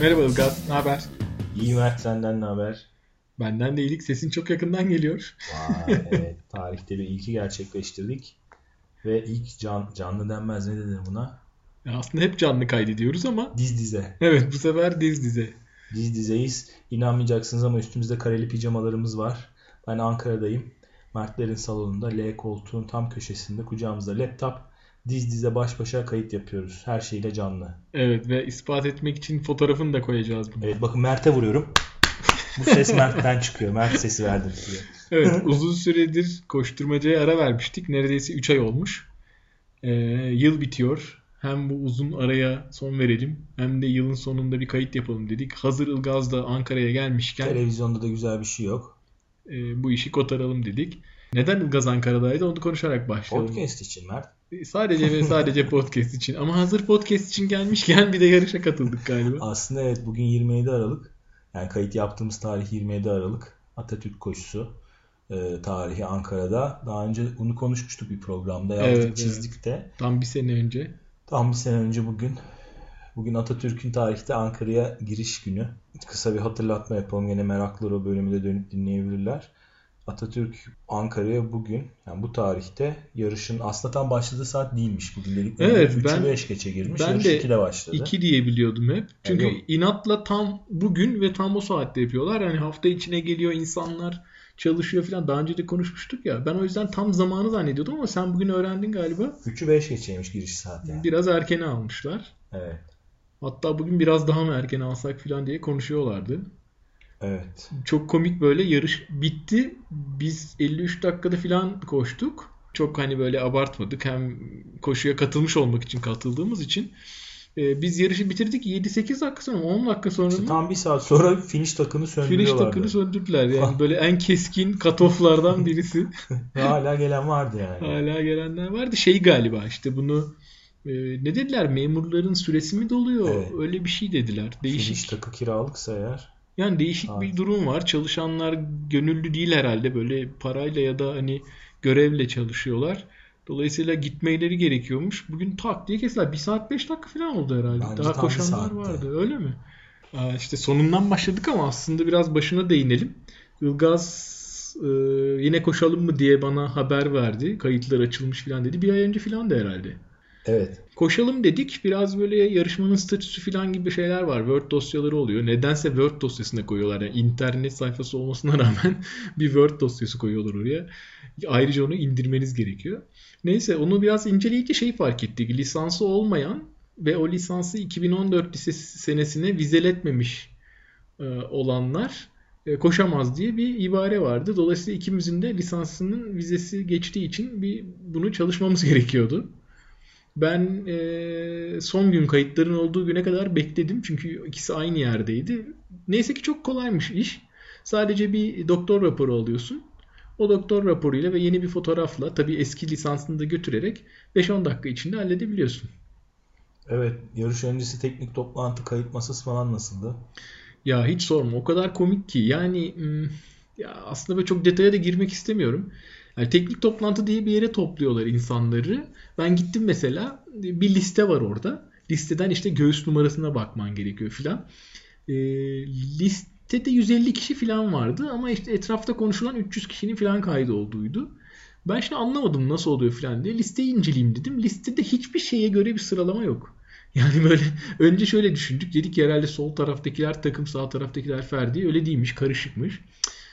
Merhaba Ilgaz, ne haber? İyi Mert senden ne haber? Benden de iyilik, sesin çok yakından geliyor. Vay evet, tarihte bir ilki gerçekleştirdik. Ve ilk can, canlı denmez ne denir buna? Ya aslında hep canlı kaydediyoruz ama Diz dize. evet bu sefer diz dize. Diz dizeyiz. İnanmayacaksınız ama üstümüzde kareli pijamalarımız var. Ben Ankara'dayım. Mertlerin salonunda L koltuğun tam köşesinde kucağımızda laptop. Diz dize baş başa kayıt yapıyoruz. Her şeyle canlı. Evet ve ispat etmek için fotoğrafını da koyacağız bunu. Evet bakın Mert'e vuruyorum. Bu ses Mert'ten çıkıyor. Mert sesi verdim size. Evet uzun süredir koşturmacaya ara vermiştik. Neredeyse 3 ay olmuş. Ee, yıl bitiyor. Hem bu uzun araya son verelim hem de yılın sonunda bir kayıt yapalım dedik. Hazır Ilgaz da Ankara'ya gelmişken Televizyonda da güzel bir şey yok. e, bu işi kotaralım dedik. Neden Ilgaz Ankara'daydı onu konuşarak başlayalım. Podcast için Mert. Sadece ve sadece podcast için. Ama hazır podcast için gelmişken bir de yarışa katıldık galiba. Aslında evet bugün 27 Aralık. Yani kayıt yaptığımız tarih 27 Aralık. Atatürk koşusu e, tarihi Ankara'da. Daha önce bunu konuşmuştuk bir programda. Yaptık Evet, çizdik de. Tam bir sene önce. Tam bir sene önce bugün. Bugün Atatürk'ün tarihte Ankara'ya giriş günü. Kısa bir hatırlatma yapalım. Yine meraklılar o bölümü de dönüp dinleyebilirler. Atatürk Ankara'ya bugün yani bu tarihte yarışın aslında tam başladığı saat değilmiş bugün dedik. Evet, 3'ü ben- 5 geçe girmiş. ben Yarış de 2'de başladı. 2 diye biliyordum hep. Çünkü yok. inatla tam bugün ve tam o saatte yapıyorlar. Yani hafta içine geliyor insanlar çalışıyor falan. Daha önce de konuşmuştuk ya. Ben o yüzden tam zamanı zannediyordum ama sen bugün öğrendin galiba. 3'ü 5 geçeymiş giriş saati. Yani. Biraz erkene almışlar. Evet. Hatta bugün biraz daha mı erken alsak falan diye konuşuyorlardı. Evet. Çok komik böyle yarış bitti. Biz 53 dakikada falan koştuk. Çok hani böyle abartmadık. Hem koşuya katılmış olmak için katıldığımız için. Ee, biz yarışı bitirdik 7-8 dakika sonra 10 dakika sonra İşte tam bir saat sonra finish takını Finish söndürüyorlardı. takını söndürdüler. Yani böyle en keskin katoflardan birisi. Hala gelen vardı yani. Hala gelenler vardı. Şey galiba işte bunu e, ne dediler? Memurların süresi mi doluyor? Evet. Öyle bir şey dediler. Değişik. Finish takı kiralıksa eğer. Yani değişik Evet. bir durum var. Çalışanlar gönüllü değil herhalde. Böyle parayla ya da hani görevle çalışıyorlar. Dolayısıyla gitmeleri gerekiyormuş. Bugün tak diye kestiler. 1 saat 5 dakika falan oldu herhalde. Bence Daha koşanlar vardı. Öyle mi? Aa, işte sonundan başladık ama aslında biraz başına değinelim. Ilgaz e, yine koşalım mı diye bana haber verdi. Kayıtlar açılmış falan dedi. Bir ay önce falan da herhalde. Evet. Koşalım dedik. Biraz böyle yarışmanın statüsü falan gibi şeyler var. Word dosyaları oluyor. Nedense Word dosyasına koyuyorlar. Yani internet sayfası olmasına rağmen bir Word dosyası koyuyorlar oraya. Ayrıca onu indirmeniz gerekiyor. Neyse onu biraz inceleyince şeyi fark ettik. Lisansı olmayan ve o lisansı 2014 lisesi senesine vizeletmemiş e, olanlar e, koşamaz diye bir ibare vardı. Dolayısıyla ikimizin de lisansının vizesi geçtiği için bir bunu çalışmamız gerekiyordu. Ben e, son gün kayıtların olduğu güne kadar bekledim. Çünkü ikisi aynı yerdeydi. Neyse ki çok kolaymış iş. Sadece bir doktor raporu alıyorsun. O doktor raporuyla ve yeni bir fotoğrafla tabii eski lisansını da götürerek 5-10 dakika içinde halledebiliyorsun. Evet. Yarış öncesi teknik toplantı kayıt masası falan nasıldı? Ya hiç sorma o kadar komik ki yani hmm, ya aslında böyle çok detaya da girmek istemiyorum. Yani teknik toplantı diye bir yere topluyorlar insanları. Ben gittim mesela bir liste var orada. Listeden işte göğüs numarasına bakman gerekiyor filan. Ee, listede 150 kişi filan vardı ama işte etrafta konuşulan 300 kişinin filan kaydı olduğuydu. Ben şimdi anlamadım nasıl oluyor filan diye listeyi inceleyeyim dedim. Listede hiçbir şeye göre bir sıralama yok. Yani böyle önce şöyle düşündük. Dedik ki herhalde sol taraftakiler takım sağ taraftakiler Ferdi. Öyle değilmiş karışıkmış.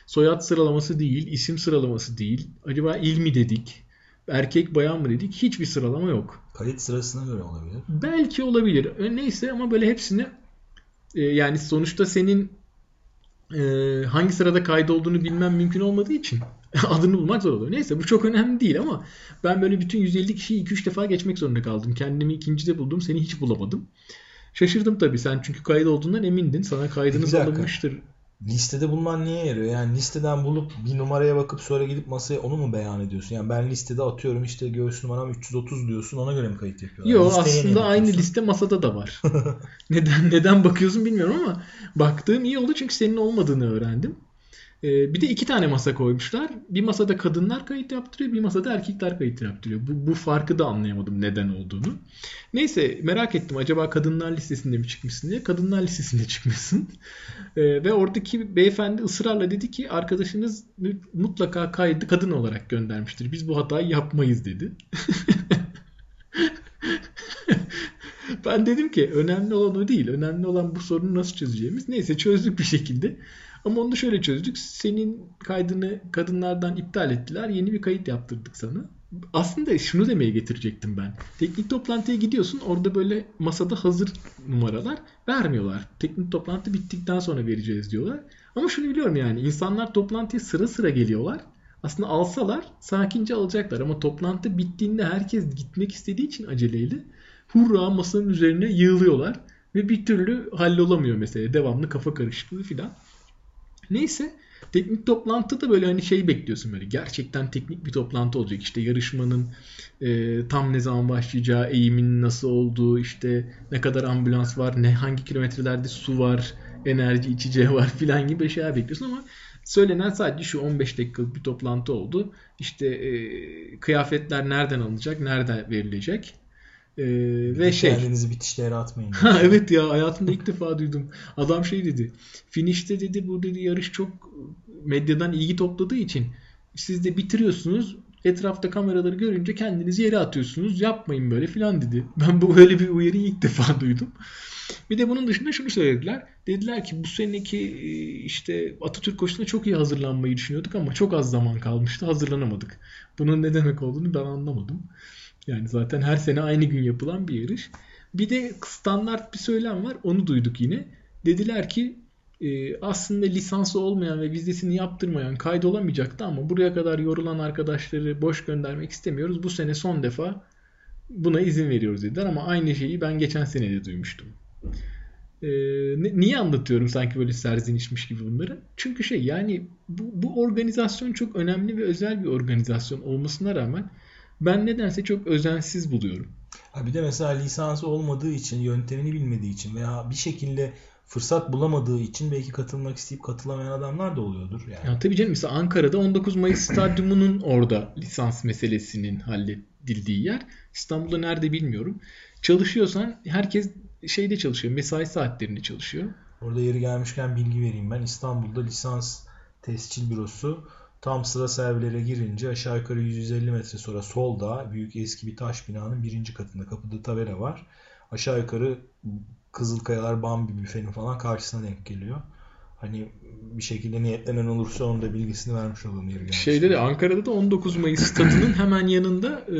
Soyad sıralaması değil, isim sıralaması değil. Acaba il mi dedik? Erkek bayan mı dedik? Hiçbir sıralama yok. Kayıt sırasına göre olabilir. Belki olabilir. E, Neyse ama böyle hepsini e, yani sonuçta senin e, hangi sırada kaydolduğunu bilmem mümkün olmadığı için adını bulmak zor oluyor. Neyse bu çok önemli değil ama ben böyle bütün 150 kişiyi 2-3 defa geçmek zorunda kaldım. Kendimi ikincide buldum. Seni hiç bulamadım. Şaşırdım tabii. Sen çünkü kaydolduğundan emindin. Sana kaydınız alınmıştır. Listede bulman niye yarıyor? Yani listeden bulup bir numaraya bakıp sonra gidip masaya onu mu beyan ediyorsun? Yani ben listede atıyorum işte göğüs numaram 330 diyorsun ona göre mi kayıt yapıyorlar? Yo Listeye niye aslında aynı liste masada da var. neden neden bakıyorsun bilmiyorum ama baktığım iyi oldu çünkü senin olmadığını öğrendim. Ee, bir de iki tane masa koymuşlar. Bir masada kadınlar kayıt yaptırıyor, bir masada erkekler kayıt yaptırıyor. Bu, bu farkı da anlayamadım neden olduğunu. Neyse merak ettim acaba kadınlar listesinde mi çıkmışsın diye. Kadınlar listesinde çıkmışsın. Ee, ve oradaki beyefendi ısrarla dedi ki arkadaşınız mutlaka kaydı kadın olarak göndermiştir. Biz bu hatayı yapmayız dedi. ben dedim ki önemli olan o değil. Önemli olan bu sorunu nasıl çözeceğimiz. Neyse çözdük bir şekilde. Ama onu şöyle çözdük. Senin kaydını kadınlardan iptal ettiler. Yeni bir kayıt yaptırdık sana. Aslında şunu demeye getirecektim ben. Teknik toplantıya gidiyorsun. Orada böyle masada hazır numaralar vermiyorlar. Teknik toplantı bittikten sonra vereceğiz diyorlar. Ama şunu biliyorum yani insanlar toplantıya sıra sıra geliyorlar. Aslında alsalar sakince alacaklar ama toplantı bittiğinde herkes gitmek istediği için aceleyle hurra masanın üzerine yığılıyorlar ve bir türlü hallolamıyor mesele. Devamlı kafa karışıklığı filan. Neyse teknik toplantıda böyle hani şey bekliyorsun böyle. Gerçekten teknik bir toplantı olacak. İşte yarışmanın e, tam ne zaman başlayacağı eğimin nasıl olduğu işte ne kadar ambulans var ne hangi kilometrelerde su var enerji içeceği var filan gibi şeyler bekliyorsun ama söylenen sadece şu 15 dakikalık bir toplantı oldu. İşte e, kıyafetler nereden alınacak nereden verilecek ee, ve şey. Kendinizi bitişlere atmayın. Ha, evet ya hayatımda ilk defa duydum. Adam şey dedi. Finish'te dedi bu dedi yarış çok medyadan ilgi topladığı için siz de bitiriyorsunuz. Etrafta kameraları görünce kendinizi yere atıyorsunuz. Yapmayın böyle filan dedi. Ben bu böyle bir uyarıyı ilk defa duydum. Bir de bunun dışında şunu söylediler. Dediler ki bu seneki işte Atatürk koşusuna çok iyi hazırlanmayı düşünüyorduk ama çok az zaman kalmıştı. Hazırlanamadık. Bunun ne demek olduğunu ben anlamadım. Yani zaten her sene aynı gün yapılan bir yarış. Bir de standart bir söylem var. Onu duyduk yine. Dediler ki e, aslında lisansı olmayan ve vizesini yaptırmayan kaydolamayacaktı ama buraya kadar yorulan arkadaşları boş göndermek istemiyoruz. Bu sene son defa buna izin veriyoruz dediler ama aynı şeyi ben geçen sene de duymuştum. Ee, niye anlatıyorum sanki böyle serzenişmiş gibi bunları? Çünkü şey yani bu, bu organizasyon çok önemli ve özel bir organizasyon olmasına rağmen ben nedense çok özensiz buluyorum. bir de mesela lisansı olmadığı için, yöntemini bilmediği için veya bir şekilde fırsat bulamadığı için belki katılmak isteyip katılamayan adamlar da oluyordur. Yani. Ya tabii canım mesela Ankara'da 19 Mayıs stadyumunun orada lisans meselesinin halledildiği yer. İstanbul'da nerede bilmiyorum. Çalışıyorsan herkes şeyde çalışıyor. Mesai saatlerinde çalışıyor. Orada yeri gelmişken bilgi vereyim ben. İstanbul'da lisans tescil bürosu Tam sıra servilere girince aşağı yukarı 150 metre sonra solda büyük eski bir taş binanın birinci katında kapıda tabela var. Aşağı yukarı Kızılkayalar Bambi büfenin falan karşısına denk geliyor. Hani bir şekilde niyetlenen olursa onun da bilgisini vermiş olalım yeri gelmiş. Şeyde de Ankara'da da 19 Mayıs stadının hemen yanında e,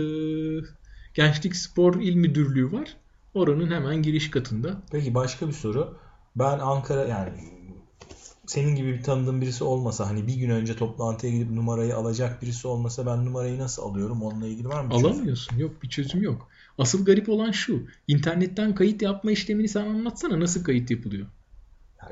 Gençlik Spor İl Müdürlüğü var. Oranın hemen giriş katında. Peki başka bir soru. Ben Ankara yani senin gibi bir tanıdığın birisi olmasa hani bir gün önce toplantıya gidip numarayı alacak birisi olmasa ben numarayı nasıl alıyorum? Onunla ilgili var mı? Alamıyorsun. Çözüm? Yok bir çözüm yok. Asıl garip olan şu. İnternetten kayıt yapma işlemini sen anlatsana. Nasıl kayıt yapılıyor?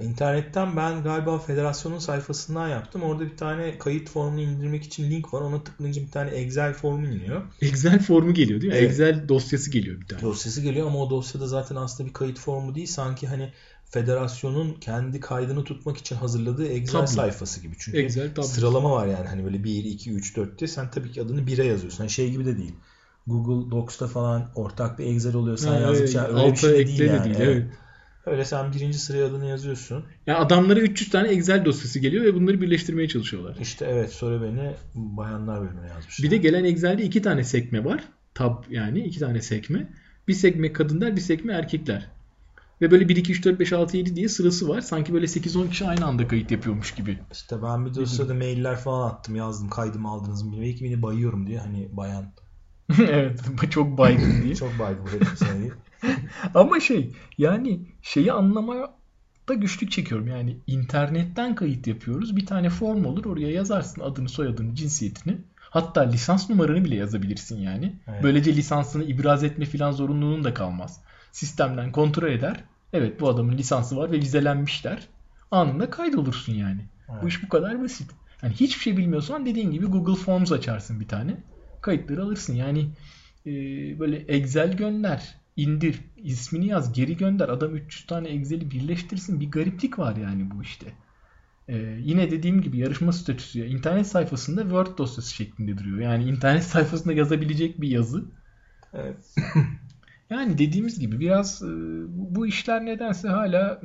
İnternetten ben galiba federasyonun sayfasından yaptım. Orada bir tane kayıt formunu indirmek için link var. Ona tıklayınca bir tane Excel formu iniyor. Excel formu geliyor değil mi? Evet. Excel dosyası geliyor bir tane. Dosyası geliyor ama o dosyada zaten aslında bir kayıt formu değil. Sanki hani federasyonun kendi kaydını tutmak için hazırladığı Excel tabii. sayfası gibi. Çünkü Excel, tabii. sıralama var yani hani böyle 1, 2, 3, 4 diye sen tabii ki adını 1'e yazıyorsun. Hani şey gibi de değil. Google Docs'ta falan ortak bir Excel oluyor. Sen ha, yazdıkça evet. öyle bir şey de değil yani. Değil, evet. Öyle sen birinci sıraya adını yazıyorsun. Ya adamlara 300 tane Excel dosyası geliyor ve bunları birleştirmeye çalışıyorlar. İşte evet soru beni bayanlar bölümüne yazmış. Bir de gelen Excel'de iki tane sekme var. Tab yani iki tane sekme. Bir sekme kadınlar bir sekme erkekler. Ve böyle 1, 2, 3, 4, 5, 6, 7 diye sırası var. Sanki böyle 8-10 kişi aynı anda kayıt yapıyormuş gibi. İşte ben bir de o sırada mailler falan attım yazdım kaydımı aldınız mı? Belki beni bayıyorum diye hani bayan. evet çok baygın diye. çok baygın bu. Ama şey yani şeyi anlamaya da güçlük çekiyorum. Yani internetten kayıt yapıyoruz. Bir tane form olur oraya yazarsın adını soyadını cinsiyetini. Hatta lisans numaranı bile yazabilirsin yani. Evet. Böylece lisansını ibraz etme filan zorunluluğun da kalmaz. Sistemden kontrol eder. Evet bu adamın lisansı var ve vizelenmişler. Anında kaydolursun yani. Evet. Bu iş bu kadar basit. Yani hiçbir şey bilmiyorsan dediğin gibi Google Forms açarsın bir tane. Kayıtları alırsın. Yani e, böyle Excel gönder, indir, ismini yaz, geri gönder. Adam 300 tane Excel'i birleştirsin. Bir gariplik var yani bu işte. Ee, yine dediğim gibi yarışma statüsü internet sayfasında Word dosyası şeklinde duruyor. Yani internet sayfasında yazabilecek bir yazı. Evet. Yani dediğimiz gibi biraz e, bu işler nedense hala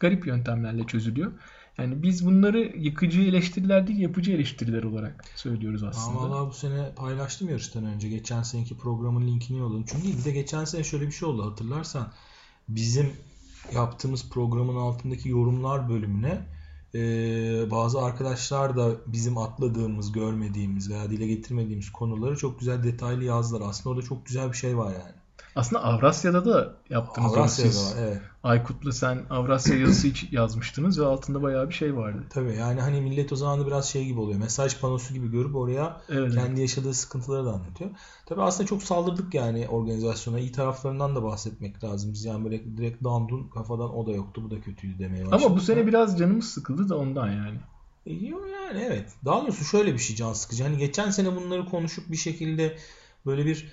garip yöntemlerle çözülüyor. Yani biz bunları yıkıcı eleştiriler değil yapıcı eleştiriler olarak söylüyoruz aslında. valla bu sene paylaştım yarıştan önce. Geçen seneki programın linkini yolladım. Çünkü bir de geçen sene şöyle bir şey oldu hatırlarsan. Bizim yaptığımız programın altındaki yorumlar bölümüne e, bazı arkadaşlar da bizim atladığımız, görmediğimiz veya dile getirmediğimiz konuları çok güzel detaylı yazdılar. Aslında orada çok güzel bir şey var yani. Aslında Avrasya'da da yaptınız onu Avrasya'da siz. evet. Aykut'la sen Avrasya yazısı hiç yazmıştınız ve altında bayağı bir şey vardı. Tabii yani hani millet o zaman da biraz şey gibi oluyor. Mesaj panosu gibi görüp oraya Evet. kendi yaşadığı sıkıntıları da anlatıyor. Tabii aslında çok saldırdık yani organizasyona. İyi taraflarından da bahsetmek lazım. Biz yani böyle direkt dandun kafadan o da yoktu bu da kötüydü demeye başladık. Ama bu sene biraz canımız sıkıldı da ondan yani. E, yani evet. Daha doğrusu şöyle bir şey can sıkıcı. Hani geçen sene bunları konuşup bir şekilde böyle bir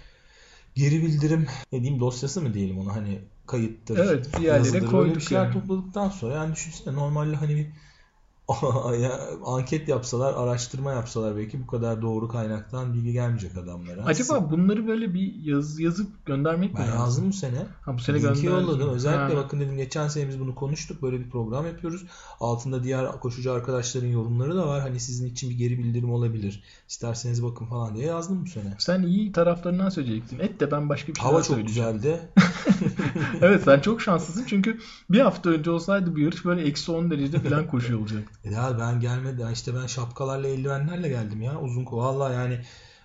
geri bildirim ne diyeyim dosyası mı diyelim ona hani kayıttır. Evet, bir yerlere koyduk yani. topladıktan sonra yani düşünsene normalde hani bir ya, anket yapsalar, araştırma yapsalar belki bu kadar doğru kaynaktan bilgi gelmeyecek adamlara. Acaba bunları böyle bir yaz, yazıp göndermek mi ben lazım? yazdım bu sene. Ha, bu sene Linki yolladım. Özellikle Ha. bakın dedim geçen sene biz bunu konuştuk. Böyle bir program yapıyoruz. Altında diğer koşucu arkadaşların yorumları da var. Hani sizin için bir geri bildirim olabilir. İsterseniz bakın falan diye yazdım bu sene. Sen iyi taraflarından söyleyecektin. Et de ben başka bir şey Hava çok güzeldi. Evet sen çok şanslısın çünkü bir hafta önce olsaydı bu yarış böyle eksi 10 derecede falan koşuyor olacaktı. E Ya ben gelmedi. işte ben şapkalarla eldivenlerle geldim ya. Uzun kol. Valla yani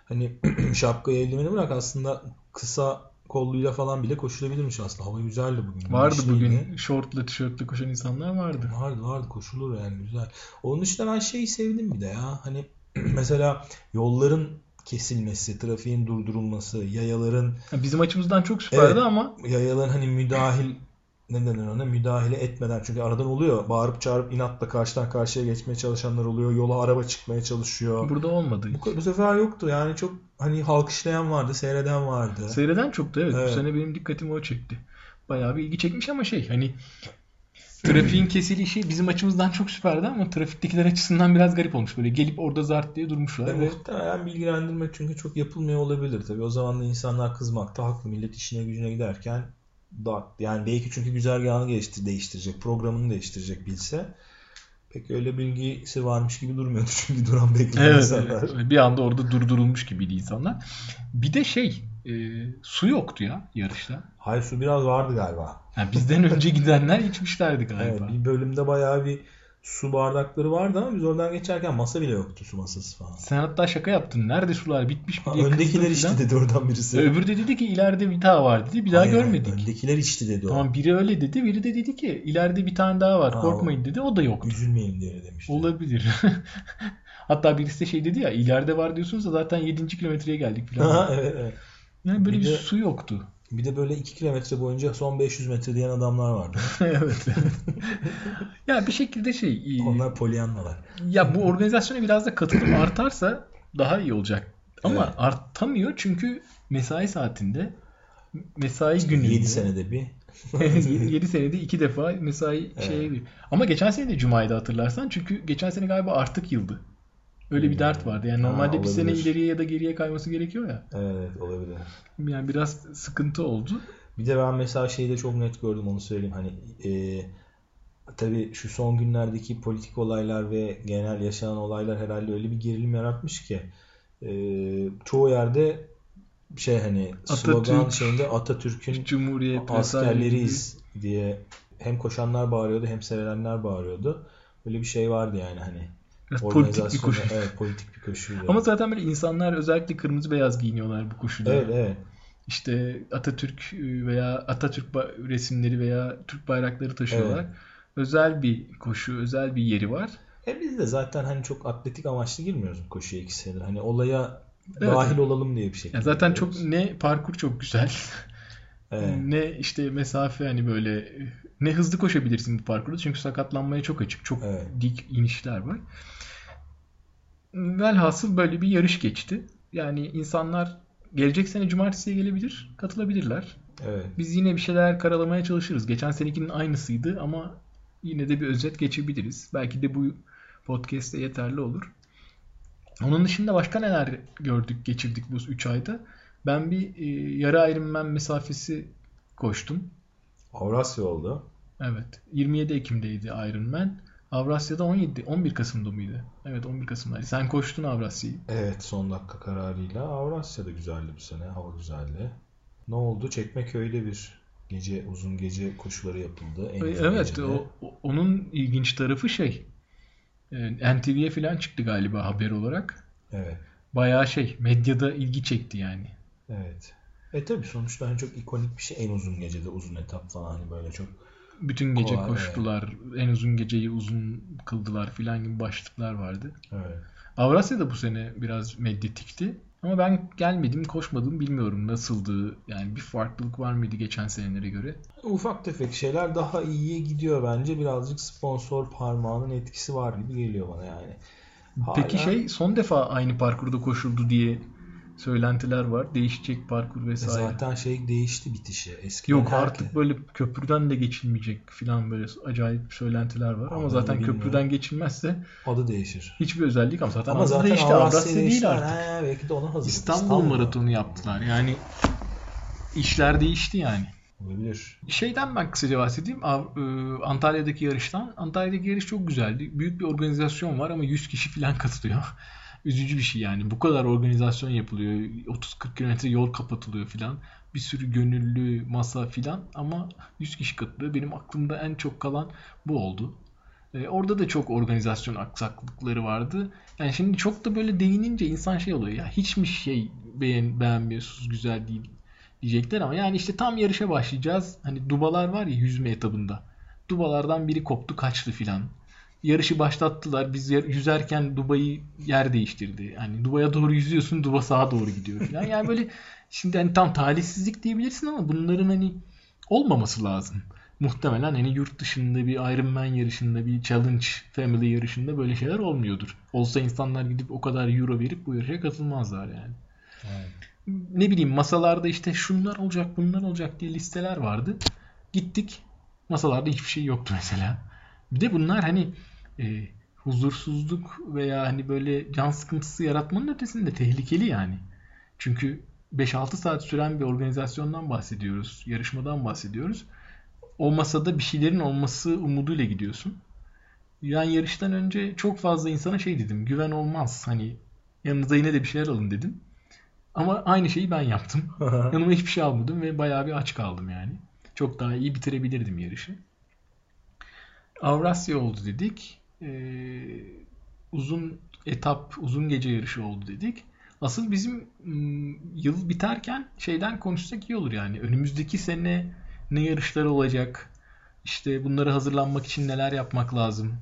hani şapkayı eldiveni bırak aslında kısa kolluyla falan bile koşulabilirmiş aslında. Hava güzeldi bugün. Vardı güneşliydi. bugün şortla tişörtle koşan insanlar vardı. Vardı vardı koşulur yani güzel. Onun dışında ben şeyi sevdim bir de ya. Hani mesela yolların kesilmesi, trafiğin durdurulması, yayaların Bizim açımızdan çok süperdi Evet. ama yayaların hani müdahil ne denir ona müdahale etmeden çünkü aradan oluyor. Bağırıp çağırıp inatla karşıdan karşıya geçmeye çalışanlar oluyor. Yola araba çıkmaya çalışıyor. burada olmadı. Bu, bu sefer yoktu. Yani çok hani halkışlayan vardı, seyreden vardı. Seyreden çoktu evet. Evet. Bu sene benim dikkatimi o çekti. Bayağı bir ilgi çekmiş ama şey hani trafiğin kesilişi bizim açımızdan çok süperdi ama trafiktekiler açısından biraz garip olmuş. Böyle gelip orada zart diye durmuşlar Ve ve muhtemelen bilgilendirmek çünkü çok yapılmıyor olabilir tabii. O zaman da insanlar kızmakta haklı. Millet işine gücüne giderken da yani belki çünkü güzergahını geliştir, değiştirecek, programını değiştirecek bilse pek öyle bilgisi varmış gibi durmuyordu çünkü duran bekleyen Evet, insanlar. evet. bir anda orada durdurulmuş gibiydi insanlar. Bir de şey e, su yoktu ya yarışta. Hayır su biraz vardı galiba. Yani bizden önce gidenler içmişlerdi Evet, galiba. bir bölümde bayağı bir su bardakları vardı ama biz oradan geçerken masa bile yoktu su masası falan. Sen hatta şaka yaptın. Nerede sular bitmiş mi Ha, diye öndekiler içti dedi oradan birisi. Öbürü de dedi ki ileride bir daha var dedi. Bir daha Hayır, görmedik. Öndekiler içti dedi o. Tamam biri öyle dedi. Biri de dedi ki ileride bir tane daha var. Ha, Korkmayın dedi. O da yoktu. Üzülmeyin diye demişti. Olabilir. Hatta birisi de şey dedi ya ileride var diyorsunuz da zaten 7. kilometreye geldik falan. Ha, evet, evet. Yani böyle Bir bir, de- su yoktu. Bir de böyle 2 kilometre boyunca son 500 metre diyen adamlar vardı. evet. ya bir şekilde şey Onlar polyanlalar. ya bu organizasyona biraz da katılım artarsa daha iyi olacak. Ama Evet. artamıyor çünkü mesai saatinde mesai gününde 7 senede bir. 7 senede iki defa mesai Evet. şeye bir. Ama geçen sene de Cuma'ydı hatırlarsan. Çünkü geçen sene galiba artık yıldı. Öyle bir dert vardı. Yani Ha, normalde bir sene ileriye ya da geriye kayması gerekiyor ya. Evet olabilir. Yani biraz sıkıntı oldu. Bir de ben mesela şeyi de çok net gördüm onu söyleyeyim. Hani e, tabii şu son günlerdeki politik olaylar ve genel yaşanan olaylar herhalde öyle bir gerilim yaratmış ki e, çoğu yerde şey hani slogan Atatürk, şeyinde Atatürk'ün Cumhuriyet askerleriyiz diye hem koşanlar bağırıyordu hem sevenler bağırıyordu. Böyle bir şey vardı yani hani. Biraz politik bir koşu. Evet politik bir koşuydu. Ama zaten böyle insanlar özellikle kırmızı beyaz giyiniyorlar bu koşuda. Evet evet. İşte Atatürk veya Atatürk resimleri veya Türk bayrakları taşıyorlar. Evet. Özel bir koşu, özel bir yeri var. E biz de zaten hani çok atletik amaçlı girmiyoruz bu koşuya iki senedir. Hani olaya Evet. dahil olalım diye bir şey. Ya zaten çok ne parkur çok güzel. Evet. Ne işte mesafe hani böyle ne hızlı koşabilirsin bu parkurda çünkü sakatlanmaya çok açık. Çok Evet. dik inişler var. Velhasıl böyle bir yarış geçti. Yani insanlar gelecek sene cumartesiye gelebilir, katılabilirler. Evet. Biz yine bir şeyler karalamaya çalışırız. Geçen senekinin aynısıydı ama yine de bir özet geçebiliriz. Belki de bu podcast'te yeterli olur. Onun dışında başka neler gördük, geçirdik bu 3 ayda? Ben bir e, yarı Ironman mesafesi koştum. Avrasya oldu. Evet. 27 Ekim'deydi Ironman. Avrasya'da 17, 11 Kasım'da mıydı? Evet 11 Kasım'daydı. Sen koştun Avrasya'yı. Evet son dakika kararıyla. Avrasya'da güzeldi bu sene. Hava güzeldi. Ne oldu? Çekmeköy'de bir gece uzun gece koşuları yapıldı. En evet o, onun ilginç tarafı şey. E, NTV'ye falan çıktı galiba haber olarak. Evet. Bayağı şey medyada ilgi çekti yani. Evet. E tabi sonuçta hani çok ikonik bir şey en uzun gecede uzun etap falan hani böyle çok bütün gece Kolay, koştular. Evet. En uzun geceyi uzun kıldılar filan gibi başlıklar vardı. Evet. Avrasya da bu sene biraz medyatikti. Ama ben gelmedim, koşmadım bilmiyorum nasıldı. Yani bir farklılık var mıydı geçen senelere göre? Ufak tefek şeyler daha iyiye gidiyor bence. Birazcık sponsor parmağının etkisi var gibi geliyor bana yani. Hala... Peki şey son defa aynı parkurda koşuldu diye söylentiler var. Değişecek parkur vesaire. E zaten şey değişti bitişi. Eskiden Yok herkes... artık böyle köprüden de geçilmeyecek falan böyle acayip söylentiler var. Ama, ama zaten bilmiyorum. köprüden geçilmezse adı değişir. Hiçbir özellik ama zaten ama adı zaten değişti. Avrasya değil artık. He, belki de ona hazır. İstanbul, İstanbul maratonu yaptılar. Yani işler değişti yani. Olabilir. Şeyden ben kısaca bahsedeyim. E, Antalya'daki yarıştan. Antalya'daki yarış çok güzeldi. Büyük bir organizasyon var ama 100 kişi falan katılıyor üzücü bir şey yani. Bu kadar organizasyon yapılıyor. 30-40 kilometre yol kapatılıyor filan. Bir sürü gönüllü masa filan ama 100 kişi katılıyor. Benim aklımda en çok kalan bu oldu. Ee, orada da çok organizasyon aksaklıkları vardı. Yani şimdi çok da böyle değinince insan şey oluyor ya hiç mi şey beğen, beğenmiyorsunuz güzel değil diyecekler ama yani işte tam yarışa başlayacağız. Hani dubalar var ya yüzme etabında. Dubalardan biri koptu kaçtı filan yarışı başlattılar. Biz yüzerken Dubai'yi yer değiştirdi. Yani Dubai'ye doğru yüzüyorsun, Duba sağa doğru gidiyor falan. Yani böyle şimdi hani tam talihsizlik diyebilirsin ama bunların hani olmaması lazım. Muhtemelen hani yurt dışında bir Ironman yarışında, bir Challenge Family yarışında böyle şeyler olmuyordur. Olsa insanlar gidip o kadar euro verip bu yarışa katılmazlar yani. Evet. Ne bileyim masalarda işte şunlar olacak, bunlar olacak diye listeler vardı. Gittik. Masalarda hiçbir şey yoktu mesela. Bir de bunlar hani e, huzursuzluk veya hani böyle can sıkıntısı yaratmanın ötesinde tehlikeli yani. Çünkü 5-6 saat süren bir organizasyondan bahsediyoruz. Yarışmadan bahsediyoruz. O masada bir şeylerin olması umuduyla gidiyorsun. Yani yarıştan önce çok fazla insana şey dedim. Güven olmaz. Hani yanınıza yine de bir şeyler alın dedim. Ama aynı şeyi ben yaptım. Yanıma hiçbir şey almadım ve bayağı bir aç kaldım yani. Çok daha iyi bitirebilirdim yarışı. Avrasya oldu dedik. Ee, uzun etap, uzun gece yarışı oldu dedik. Asıl bizim ım, yıl biterken şeyden konuşsak iyi olur yani. Önümüzdeki sene ne yarışlar olacak? İşte bunları hazırlanmak için neler yapmak lazım?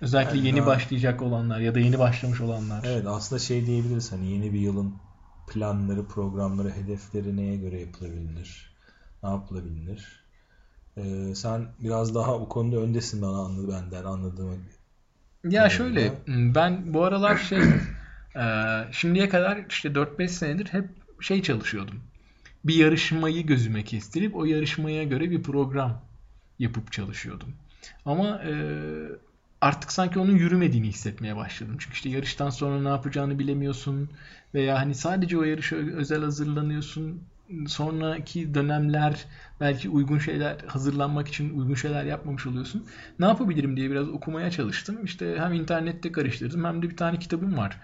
Özellikle yani yeni daha... başlayacak olanlar ya da yeni başlamış olanlar. Evet aslında şey diyebiliriz hani yeni bir yılın planları, programları, hedefleri neye göre yapılabilir? Ne yapılabilir? Ee, sen biraz daha bu konuda öndesin bana anladı benden anladığım. Ya şöyle ben bu aralar şey e, şimdiye kadar işte 4-5 senedir hep şey çalışıyordum. Bir yarışmayı gözüme kestirip o yarışmaya göre bir program yapıp çalışıyordum. Ama e, artık sanki onun yürümediğini hissetmeye başladım. Çünkü işte yarıştan sonra ne yapacağını bilemiyorsun veya hani sadece o yarışa özel hazırlanıyorsun sonraki dönemler belki uygun şeyler hazırlanmak için uygun şeyler yapmamış oluyorsun. Ne yapabilirim diye biraz okumaya çalıştım. İşte hem internette karıştırdım hem de bir tane kitabım var.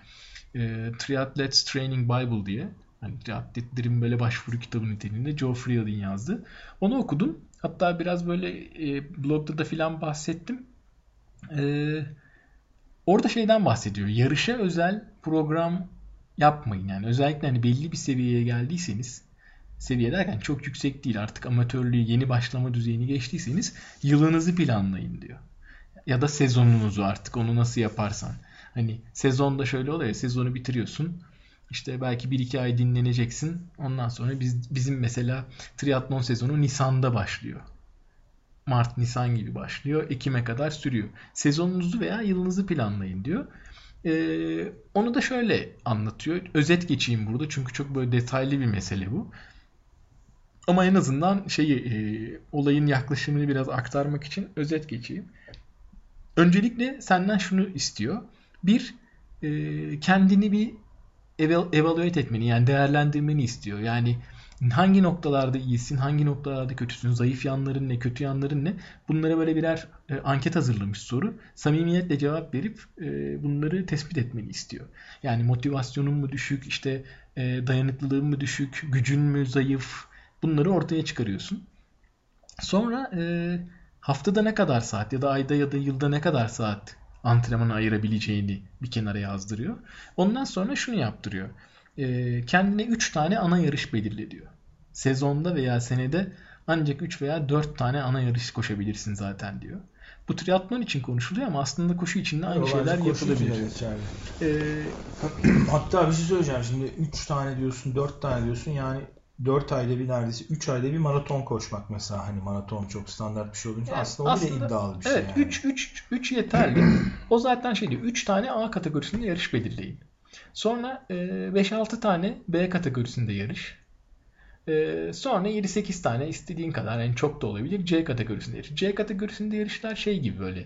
E, Triathletes Training Bible diye. Hani triatletlerin böyle başvuru kitabı niteliğinde Joe Friel'in yazdı. Onu okudum. Hatta biraz böyle e, blogda da filan bahsettim. E, orada şeyden bahsediyor. Yarışa özel program yapmayın. Yani özellikle hani belli bir seviyeye geldiyseniz seviye derken çok yüksek değil artık amatörlüğü yeni başlama düzeyini geçtiyseniz yılınızı planlayın diyor. Ya da sezonunuzu artık onu nasıl yaparsan. Hani sezonda şöyle oluyor ya sezonu bitiriyorsun. İşte belki 1-2 ay dinleneceksin. Ondan sonra biz, bizim mesela triatlon sezonu Nisan'da başlıyor. Mart, Nisan gibi başlıyor. Ekim'e kadar sürüyor. Sezonunuzu veya yılınızı planlayın diyor. Ee, onu da şöyle anlatıyor. Özet geçeyim burada çünkü çok böyle detaylı bir mesele bu. Ama en azından şeyi e, olayın yaklaşımını biraz aktarmak için özet geçeyim. öncelikle senden şunu istiyor. Bir, e, kendini bir eval- evaluate etmeni yani değerlendirmeni istiyor. Yani hangi noktalarda iyisin, hangi noktalarda kötüsün, zayıf yanların ne, kötü yanların ne? Bunlara böyle birer e, anket hazırlamış soru. Samimiyetle cevap verip e, bunları tespit etmeni istiyor. Yani motivasyonun mu düşük, işte e, dayanıklılığın mı düşük, gücün mü zayıf? Bunları ortaya çıkarıyorsun. Sonra e, haftada ne kadar saat ya da ayda ya da yılda ne kadar saat antrenmana ayırabileceğini bir kenara yazdırıyor. Ondan sonra şunu yaptırıyor. E, kendine 3 tane ana yarış belirle diyor. Sezonda veya senede ancak 3 veya 4 tane ana yarış koşabilirsin zaten diyor. Bu triatlon için konuşuluyor ama aslında koşu için de aynı bence şeyler yapılabilir. geçerli. E, Hatta bir şey söyleyeceğim şimdi 3 tane diyorsun 4 tane diyorsun yani 4 ayda bir neredeyse 3 ayda bir maraton koşmak mesela hani maraton çok standart bir şey olunca Yani aslında o bile aslında- iddialı bir şey Evet yani. 3 3 3 yeterli. o zaten şey diyor. 3 tane A kategorisinde yarış belirleyin. Sonra e, 5-6 tane B kategorisinde yarış. E, sonra 7-8 tane istediğin kadar yani çok da olabilir C kategorisinde yarış. C kategorisinde yarışlar şey gibi böyle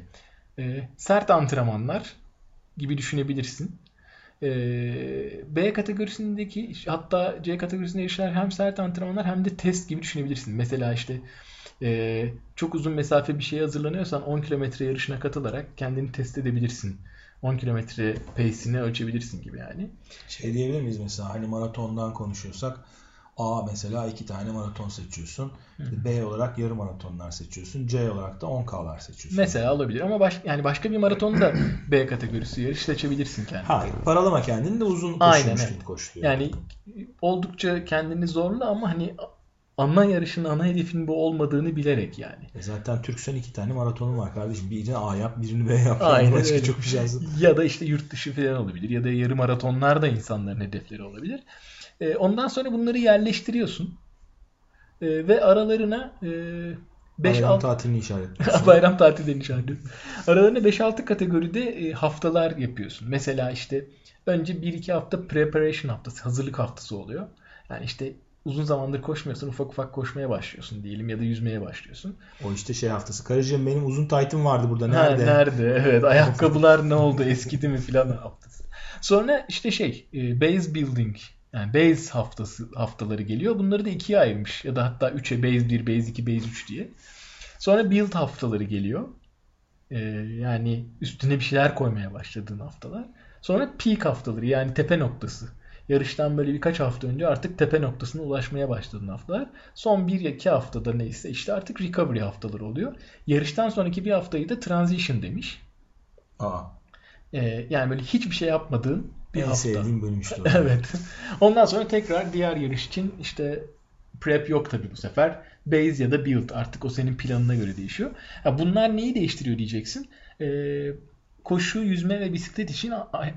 e, sert antrenmanlar gibi düşünebilirsin. E, B kategorisindeki hatta C kategorisinde yarışlar hem sert antrenmanlar hem de test gibi düşünebilirsin. Mesela işte e, çok uzun mesafe bir şeye hazırlanıyorsan 10 kilometre yarışına katılarak kendini test edebilirsin. 10 kilometre pace'ini ölçebilirsin gibi yani. Şey diyebilir miyiz mesela hani maratondan konuşuyorsak A mesela iki tane maraton seçiyorsun. B olarak yarım maratonlar seçiyorsun. C olarak da 10K'lar seçiyorsun. Mesela olabilir ama baş, yani başka bir maratonda B kategorisi yarış seçebilirsin kendine. Hayır. Paralama kendini de uzun Aynen, koşuyormuş evet. gibi koş diyor. Yani oldukça kendini zorla ama hani ana yarışın ana hedefin bu olmadığını bilerek yani. E zaten Türksen iki tane maratonun var kardeşim. Birini A yap, birini B yap. Aynen Başka öyle. çok bir şansın. Ya da işte yurt dışı falan olabilir ya da yarı maratonlar da insanların hedefleri olabilir. E, ondan sonra bunları yerleştiriyorsun. E, ve aralarına e, 5 Bayram 6 tatilini işaretliyorsun. bayram tatilleri nişanlı. Aralarına 5-6 kategoride e, haftalar yapıyorsun. Mesela işte önce 1-2 hafta preparation haftası, hazırlık haftası oluyor. Yani işte uzun zamandır koşmuyorsun, ufak ufak koşmaya başlıyorsun diyelim ya da yüzmeye başlıyorsun. O işte şey haftası. Karıcığım benim uzun taytım vardı burada. Ha, Nerede? nerede? Evet. Ayakkabılar ne oldu? Eskidi mi filan haftası. Sonra işte şey e, base building yani base haftası haftaları geliyor. Bunları da ikiye ayırmış. Ya da hatta üçe base 1, base 2, base 3 diye. Sonra build haftaları geliyor. E, yani üstüne bir şeyler koymaya başladığın haftalar. Sonra peak haftaları yani tepe noktası. Yarıştan böyle birkaç hafta önce artık tepe noktasına ulaşmaya başladığın haftalar. Son 1-2 haftada neyse işte artık recovery haftaları oluyor. Yarıştan sonraki bir haftayı da transition demiş. Aa, Ee, yani böyle hiçbir şey yapmadığın bir en hafta. sevdiğim bölüm işte. Evet. Ondan sonra tekrar diğer yarış için işte prep yok tabii bu sefer. Base ya da build artık o senin planına göre değişiyor. Ya bunlar neyi değiştiriyor diyeceksin. Ee, koşu, yüzme ve bisiklet için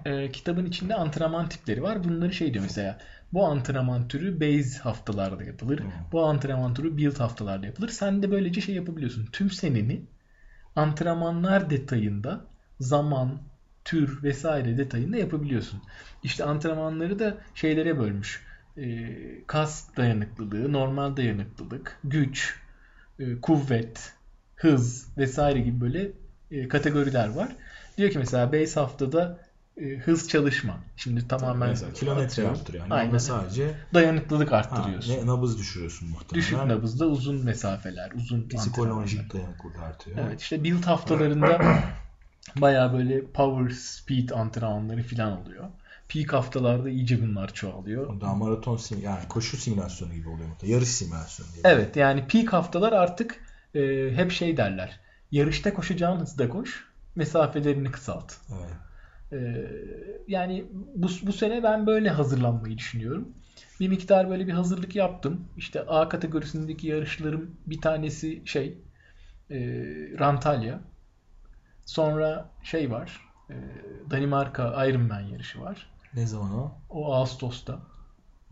e, kitabın içinde antrenman tipleri var. Bunları şey diyor mesela. Bu antrenman türü base haftalarda yapılır. Hmm. Bu antrenman türü build haftalarda yapılır. Sen de böylece şey yapabiliyorsun. Tüm seneni antrenmanlar detayında zaman, tür vesaire detayında yapabiliyorsun. İşte antrenmanları da şeylere bölmüş. Ee, kas dayanıklılığı, normal dayanıklılık, güç, e, kuvvet, hız vesaire gibi böyle e, kategoriler var. Diyor ki mesela base haftada e, hız çalışma. Şimdi tamamen Mesela kilometre arttırıyor. Yani Aynen. Sadece dayanıklılık ha, arttırıyorsun. ne, nabız düşürüyorsun muhtemelen. Düşük nabızda uzun mesafeler, uzun. Psikolojik dayanıklılık artıyor. Evet işte build haftalarında bayağı böyle power speed antrenmanları falan oluyor. Peak haftalarda iyice bunlar çoğalıyor. Daha maraton sim yani koşu simülasyonu gibi oluyor. Yarış simülasyonu diye. Evet yani peak haftalar artık e, hep şey derler. Yarışta koşacağın hızda koş, mesafelerini kısalt. Evet. E, yani bu, bu sene ben böyle hazırlanmayı düşünüyorum. Bir miktar böyle bir hazırlık yaptım. İşte A kategorisindeki yarışlarım bir tanesi şey e, Rantalya. Sonra şey var. e, Danimarka Ironman yarışı var. Ne zaman o? O Ağustos'ta.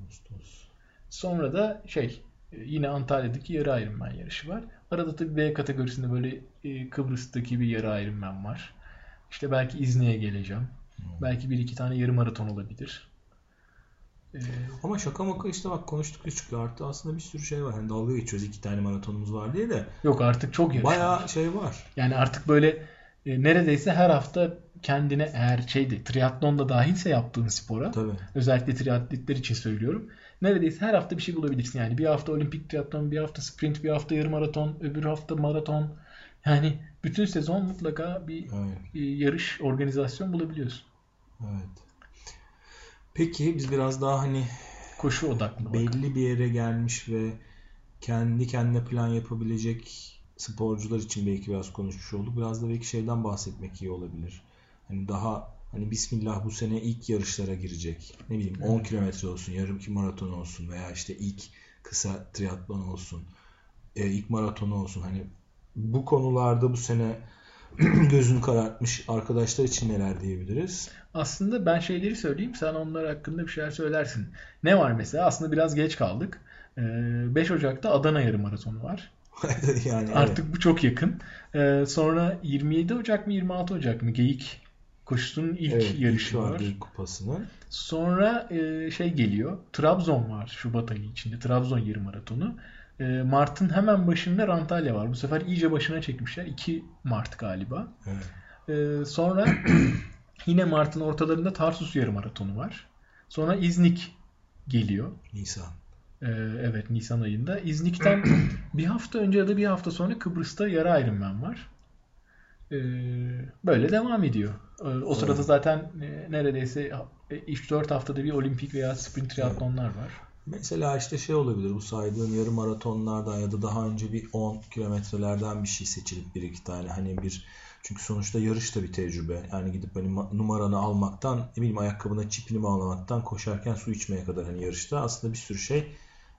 Ağustos. Sonra da şey e, yine Antalya'daki yarı Ironman yarışı var. Arada tabii B kategorisinde böyle e, Kıbrıs'taki bir yarı Ironman var. İşte belki İzni'ye geleceğim. Belki bir iki tane yarı maraton olabilir. E, Ama şaka maka işte bak konuştukça çıkıyor artık aslında bir sürü şey var. Hani dalga geçiyoruz iki tane maratonumuz var diye de yok artık çok yarış var. bayağı şey var. Yani artık böyle e, neredeyse her hafta kendine eğer şeydi triatlon da dahilse yaptığın spora Tabii. özellikle triatletler için söylüyorum. Neredeyse her hafta bir şey bulabilirsin yani. Bir hafta olimpik triatlon, bir hafta sprint, bir hafta yarım maraton, öbür hafta maraton. Yani bütün sezon mutlaka bir Evet. e, yarış, organizasyon bulabiliyorsun. Evet. Peki biz biraz daha hani Koşu odaklı. bak. belli bir yere gelmiş ve kendi kendine plan yapabilecek sporcular için belki biraz konuşmuş olduk. Biraz da belki şeyden bahsetmek iyi olabilir. Hani daha hani Bismillah bu sene ilk yarışlara girecek. Ne bileyim 10 kilometre olsun, yarım ki maraton olsun veya işte ilk kısa triatlon olsun, e, ilk maratonu olsun. Hani bu konularda bu sene gözünü karartmış arkadaşlar için neler diyebiliriz? Aslında ben şeyleri söyleyeyim. Sen onlar hakkında bir şeyler söylersin. Ne var mesela? Aslında biraz geç kaldık. Ee, 5 Ocak'ta Adana Yarım Maratonu var. yani Artık bu çok yakın. Ee, sonra 27 Ocak mı 26 Ocak mı Geyik koşusunun ilk evet, evet, yarışı var. ilk kupasının. Sonra e, şey geliyor. Trabzon var Şubat ayı içinde. Trabzon yarım maratonu. E, Mart'ın hemen başında Antalya var. Bu sefer iyice başına çekmişler. 2 Mart galiba. Evet. E, sonra yine Mart'ın ortalarında Tarsus yarım maratonu var. Sonra İznik geliyor. Nisan. E, evet Nisan ayında. İznik'ten bir hafta önce ya da bir hafta sonra Kıbrıs'ta yarı Ironman var. E, böyle devam ediyor. E, o sırada Evet. zaten e, neredeyse 3-4 haftada bir olimpik veya sprint triatlonlar var. Mesela işte şey olabilir bu saydığım yarım maratonlardan ya da daha önce bir 10 kilometrelerden bir şey seçilip bir iki tane hani bir çünkü sonuçta yarış da bir tecrübe. Yani gidip hani ma- numaranı almaktan, ne bileyim ayakkabına çipini bağlamaktan koşarken su içmeye kadar hani yarışta aslında bir sürü şey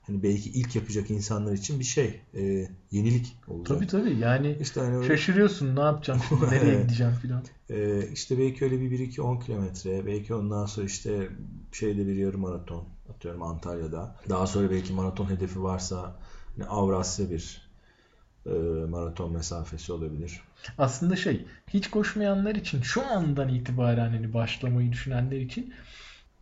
hani belki ilk yapacak insanlar için bir şey e, yenilik olacak. Tabii tabii yani İşte hani öyle- şaşırıyorsun ne yapacağım şimdi nereye gideceğim filan. Ee, işte belki öyle bir 1-2-10 kilometre, belki ondan sonra işte şeyde bir yarım maraton atıyorum Antalya'da. Daha sonra belki maraton hedefi varsa hani Avrasya bir e, maraton mesafesi olabilir. Aslında şey hiç koşmayanlar için şu andan itibaren hani başlamayı düşünenler için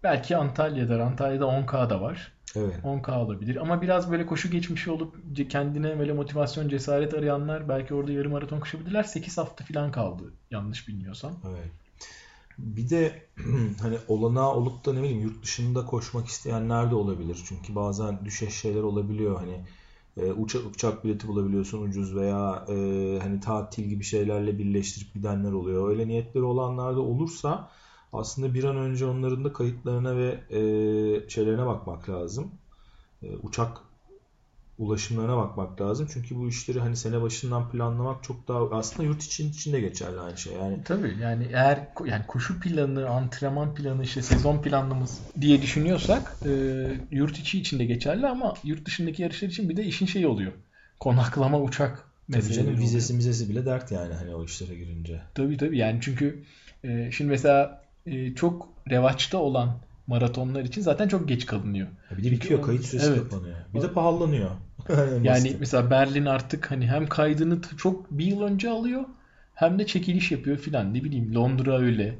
belki Antalya'da Antalya'da 10K da var. Evet. 10K olabilir ama biraz böyle koşu geçmişi olup kendine böyle motivasyon cesaret arayanlar belki orada yarım maraton koşabilirler. 8 hafta falan kaldı yanlış bilmiyorsam. Evet. Bir de hani olanağı olup da ne bileyim yurt dışında koşmak isteyenler de olabilir. Çünkü bazen düşeş şeyler olabiliyor. Hani e, uçak, uçak bileti bulabiliyorsun ucuz veya e, hani tatil gibi şeylerle birleştirip gidenler oluyor. Öyle niyetleri olanlar da olursa aslında bir an önce onların da kayıtlarına ve e, şeylerine bakmak lazım. E, uçak ulaşımlarına bakmak lazım. Çünkü bu işleri hani sene başından planlamak çok daha aslında yurt için için de geçerli aynı şey. Yani Tabii yani eğer yani koşu planı, antrenman planı, işte sezon planımız diye düşünüyorsak e, yurt içi için de geçerli ama yurt dışındaki yarışlar için bir de işin şeyi oluyor. Konaklama, uçak Tabii canım oluyor. vizesi mizesi bile dert yani hani o işlere girince. Tabii tabii yani çünkü e, şimdi mesela e, çok revaçta olan maratonlar için zaten çok geç kalınıyor. Ya bir de bitiyor kayıt süresi Evet. kapanıyor. Bir de pahalanıyor. Yani mesela Berlin artık hani hem kaydını çok bir yıl önce alıyor hem de çekiliş yapıyor filan. Ne bileyim Londra öyle.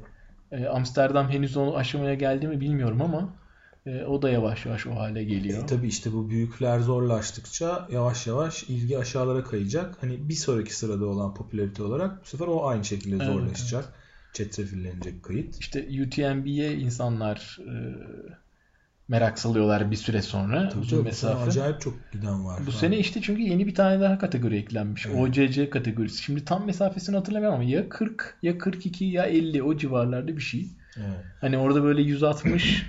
E, Amsterdam henüz o aşamaya geldi mi bilmiyorum ama e, o da yavaş yavaş o hale geliyor. E, tabii işte bu büyükler zorlaştıkça yavaş yavaş ilgi aşağılara kayacak. Hani bir sonraki sırada olan popülarite olarak bu sefer o aynı şekilde Evet, zorlaşacak. Çetrefillenecek kayıt. İşte UTMB'ye insanlar e, merak salıyorlar bir süre sonra Tabii uzun mesafe. acayip çok giden var. Bu falan. sene işte çünkü yeni bir tane daha kategori eklenmiş. Evet. OCC kategorisi. Şimdi tam mesafesini hatırlamıyorum ama ya 40 ya 42 ya 50 o civarlarda bir şey. Evet. Hani orada böyle 160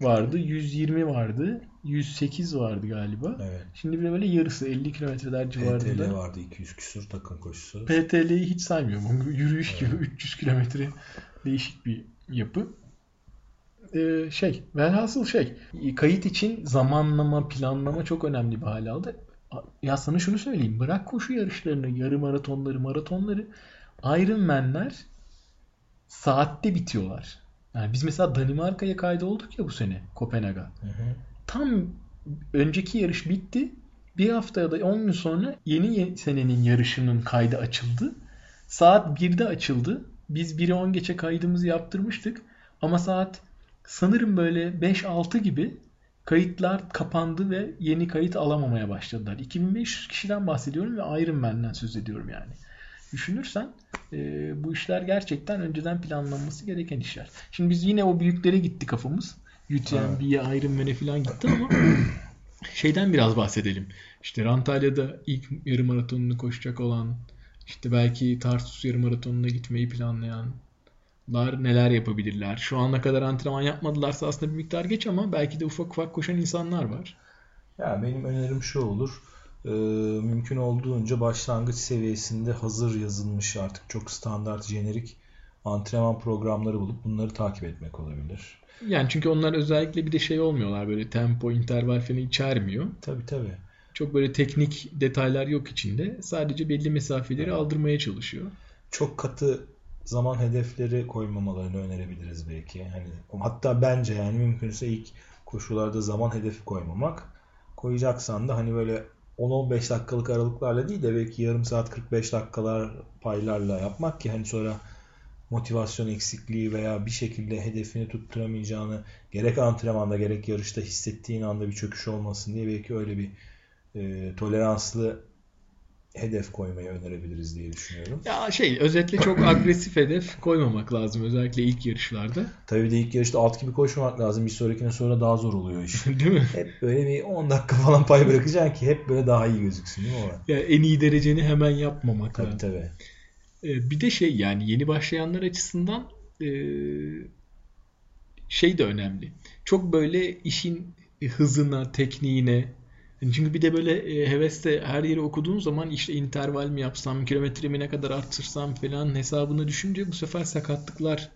vardı, 120 vardı, 108 vardı galiba. Evet. Şimdi bir de böyle yarısı 50 kilometreler PTL civarında. vardı 200 küsur takım koşusu. PTL'yi hiç saymıyorum. Yürüyüş gibi 300 kilometre değişik bir yapı. Ee, şey, velhasıl şey, kayıt için zamanlama, planlama çok önemli bir hale aldı. Ya sana şunu söyleyeyim, bırak koşu yarışlarını, yarı maratonları, maratonları, Ironman'ler saatte bitiyorlar. Yani biz mesela Danimarka'ya kaydolduk ya bu sene, Kopenhag'a. Hı hı. Tam önceki yarış bitti. Bir hafta ya da 10 gün sonra yeni ye- senenin yarışının kaydı açıldı. Saat 1'de açıldı. Biz 1'e 10 geçe kaydımızı yaptırmıştık. Ama saat sanırım böyle 5-6 gibi kayıtlar kapandı ve yeni kayıt alamamaya başladılar. 2500 kişiden bahsediyorum ve Ironman'den söz ediyorum yani. düşünürsen e, bu işler gerçekten önceden planlanması gereken işler. Şimdi biz yine o büyüklere gitti kafamız. UTMB'ye, Ironman'e falan gitti ama şeyden biraz bahsedelim. İşte Antalya'da ilk yarım maratonunu koşacak olan, işte belki Tarsus yarım maratonuna gitmeyi planlayanlar neler yapabilirler? Şu ana kadar antrenman yapmadılarsa aslında bir miktar geç ama belki de ufak ufak koşan insanlar var. Ya benim önerim şu olur. Ee, mümkün olduğunca başlangıç seviyesinde hazır yazılmış artık çok standart jenerik antrenman programları bulup bunları takip etmek olabilir. Yani çünkü onlar özellikle bir de şey olmuyorlar böyle tempo, interval falan içermiyor. Tabii tabii. Çok böyle teknik detaylar yok içinde. Sadece belli mesafeleri aldırmaya çalışıyor. Çok katı zaman hedefleri koymamalarını önerebiliriz belki. Hani hatta bence yani mümkünse ilk koşularda zaman hedefi koymamak. Koyacaksan da hani böyle 10-15 dakikalık aralıklarla değil de belki yarım saat 45 dakikalar paylarla yapmak ki hani sonra motivasyon eksikliği veya bir şekilde hedefini tutturamayacağını gerek antrenmanda gerek yarışta hissettiğin anda bir çöküş olmasın diye belki öyle bir e, toleranslı hedef koymayı önerebiliriz diye düşünüyorum. Ya şey özetle çok agresif hedef koymamak lazım özellikle ilk yarışlarda. Tabii de ilk yarışta alt gibi koşmamak lazım. Bir sonrakine sonra daha zor oluyor iş. değil mi? Hep böyle bir 10 dakika falan pay bırakacaksın ki hep böyle daha iyi gözüksün değil mi o? Ya en iyi dereceni hemen yapmamak Tabii lazım. tabii. Ee, bir de şey yani yeni başlayanlar açısından e, şey de önemli. Çok böyle işin hızına, tekniğine yani çünkü bir de böyle e, hevesle her yeri okuduğun zaman işte interval mi yapsam, kilometremi ne kadar arttırsam falan hesabını düşünce bu sefer sakatlıklar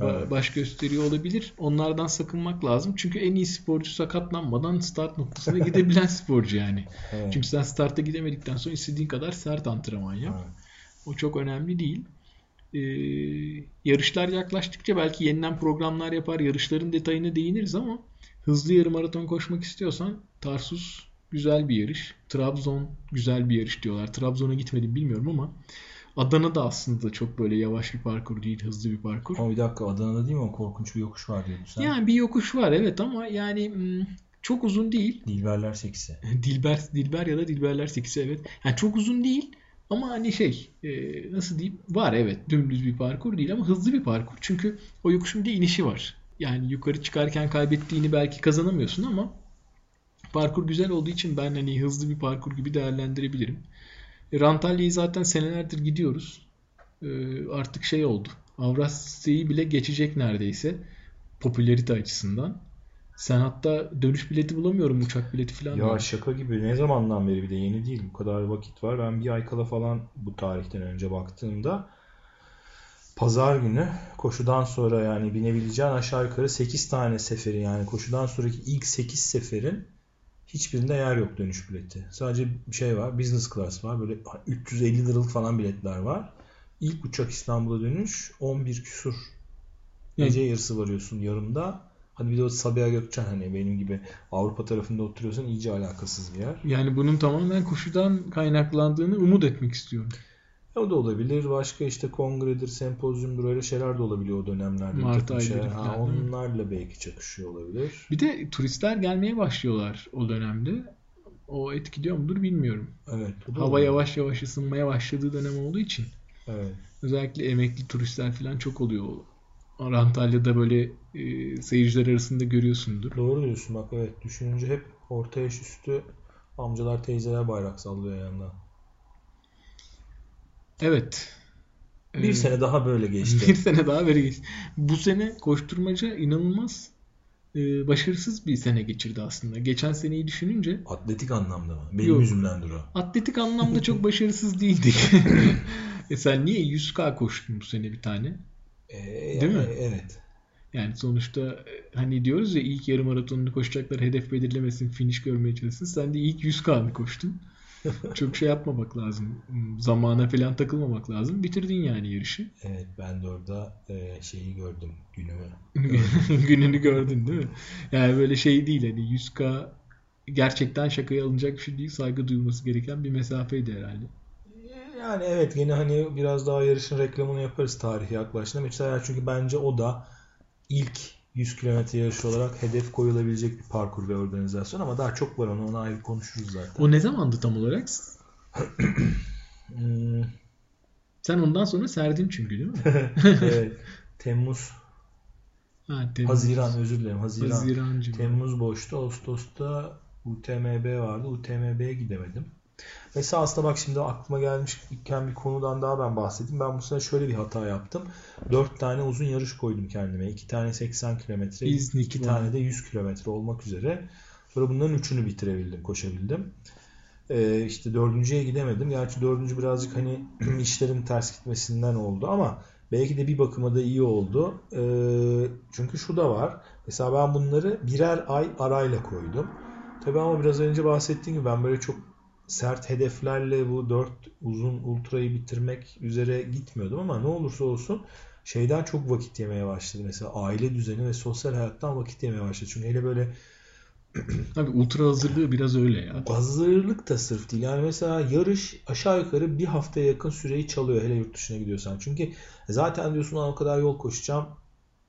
Evet. baş gösteriyor olabilir. Onlardan sakınmak lazım. Çünkü en iyi sporcu sakatlanmadan start noktasına gidebilen sporcu yani. Evet. Çünkü sen starta gidemedikten sonra istediğin kadar sert antrenman yap. Evet. O çok önemli değil. Ee, yarışlar yaklaştıkça belki yeniden programlar yapar, yarışların detayına değiniriz ama hızlı yarım maraton koşmak istiyorsan Tarsus güzel bir yarış. Trabzon güzel bir yarış diyorlar. Trabzon'a gitmedim bilmiyorum ama Adana da aslında çok böyle yavaş bir parkur değil, hızlı bir parkur. Ama bir dakika Adana'da değil mi o korkunç bir yokuş var diyordun sen. Yani bir yokuş var evet ama yani hmm, çok uzun değil. Dilberler seksi. Dilber Dilber ya da Dilberler 8 evet. Yani çok uzun değil ama hani şey e, nasıl diyeyim var evet dümdüz bir parkur değil ama hızlı bir parkur. Çünkü o yokuşun bir inişi var. Yani yukarı çıkarken kaybettiğini belki kazanamıyorsun ama parkur güzel olduğu için ben hani hızlı bir parkur gibi değerlendirebilirim. E, Rantalya'yı zaten senelerdir gidiyoruz. E, artık şey oldu. Avrasya'yı bile geçecek neredeyse popülarite açısından. Sen hatta dönüş bileti bulamıyorum uçak bileti falan. Ya diyor. şaka gibi ne zamandan beri bir de yeni değil bu kadar vakit var. Ben bir ay kala falan bu tarihten önce baktığımda pazar günü koşudan sonra yani binebileceğin aşağı yukarı 8 tane seferi yani koşudan sonraki ilk 8 seferin hiçbirinde yer yok dönüş bileti. Sadece bir şey var business class var böyle 350 liralık falan biletler var. İlk uçak İstanbul'a dönüş 11 küsur. Gece yarısı varıyorsun yarımda. Hadi bir de o Sabiha Gökçen hani benim gibi Avrupa tarafında oturuyorsan iyice alakasız bir yer. Yani bunun tamamen koşudan kaynaklandığını umut etmek istiyorum. O da olabilir. Başka işte kongredir, sempozyumdur öyle şeyler de olabiliyor o dönemlerde. Mart ayları şeyler. Ha, onlarla belki çakışıyor olabilir. Bir de turistler gelmeye başlıyorlar o dönemde. O etkiliyor mudur bilmiyorum. Evet. Hava olabilir. yavaş yavaş ısınmaya başladığı dönem olduğu için Evet. özellikle emekli turistler falan çok oluyor. Antalya'da böyle e, seyirciler arasında görüyorsundur. Doğru diyorsun bak evet. Düşününce hep orta yaş üstü amcalar teyzeler bayrak sallıyor yanında. Evet. Bir Ee, sene daha böyle bir geçti. sene daha böyle geçti. Bu sene koşturmaca inanılmaz e, başarısız bir sene geçirdi aslında. Geçen seneyi düşününce Atletik anlamda mı? Benim Yok. yüzümdendir o. atletik anlamda çok başarısız değildik. e sen niye 100K koştun bu sene bir tane? Ee, Değil mi? Evet. Yani sonuçta e, hani diyoruz ya ilk yarım maratonunu koşacaklar hedef belirlemesin, finish görmeye çalışsın. Sen de ilk 100K'nı koştun. Çok şey yapmamak lazım. Zamana falan takılmamak lazım. Bitirdin yani yarışı. Evet ben de orada e, şeyi gördüm günümü. Gününü gördün değil mi? Yani böyle şey değil hani 100K gerçekten şakaya alınacak bir şey değil. Saygı duyulması gereken bir mesafeydi herhalde. Yani evet yine hani biraz daha yarışın reklamını yaparız tarihi yaklaştığında. Mesela çünkü bence o da ilk 100 kilometre yarışı olarak hedef koyulabilecek bir parkur ve organizasyon ama daha çok var onu ona ayrı konuşuruz zaten. O ne zamandı tam olarak? Hmm, Sen ondan sonra serdin çünkü değil mi? evet. Temmuz, ha, Temmuz. Haziran özür dilerim. Haziran. Hazirancı. Temmuz boştu. Ağustos'ta UTMB vardı. UTMB'ye gidemedim. Mesela aslında bak şimdi aklıma gelmişken bir konudan daha ben bahsedeyim. Ben bu sene şöyle bir hata yaptım. 4 tane uzun yarış koydum kendime. 2 tane 80 kilometre, İznik 2 var. tane de 100 kilometre olmak üzere. Sonra bunların üçünü bitirebildim, koşabildim. Ee, işte dördüncüye gidemedim. Gerçi dördüncü birazcık hani işlerin ters gitmesinden oldu ama belki de bir bakıma da iyi oldu. Ee, çünkü şu da var. Mesela ben bunları birer ay arayla koydum. Tabii ama biraz önce bahsettiğim gibi ben böyle çok sert hedeflerle bu dört uzun ultrayı bitirmek üzere gitmiyordum ama ne olursa olsun şeyden çok vakit yemeye başladı. Mesela aile düzeni ve sosyal hayattan vakit yemeye başladı. Çünkü hele böyle Abi ultra hazırlığı biraz öyle ya. hazırlık da sırf değil. Yani mesela yarış aşağı yukarı bir haftaya yakın süreyi çalıyor hele yurt dışına gidiyorsan. Çünkü zaten diyorsun "Lan o kadar yol koşacağım.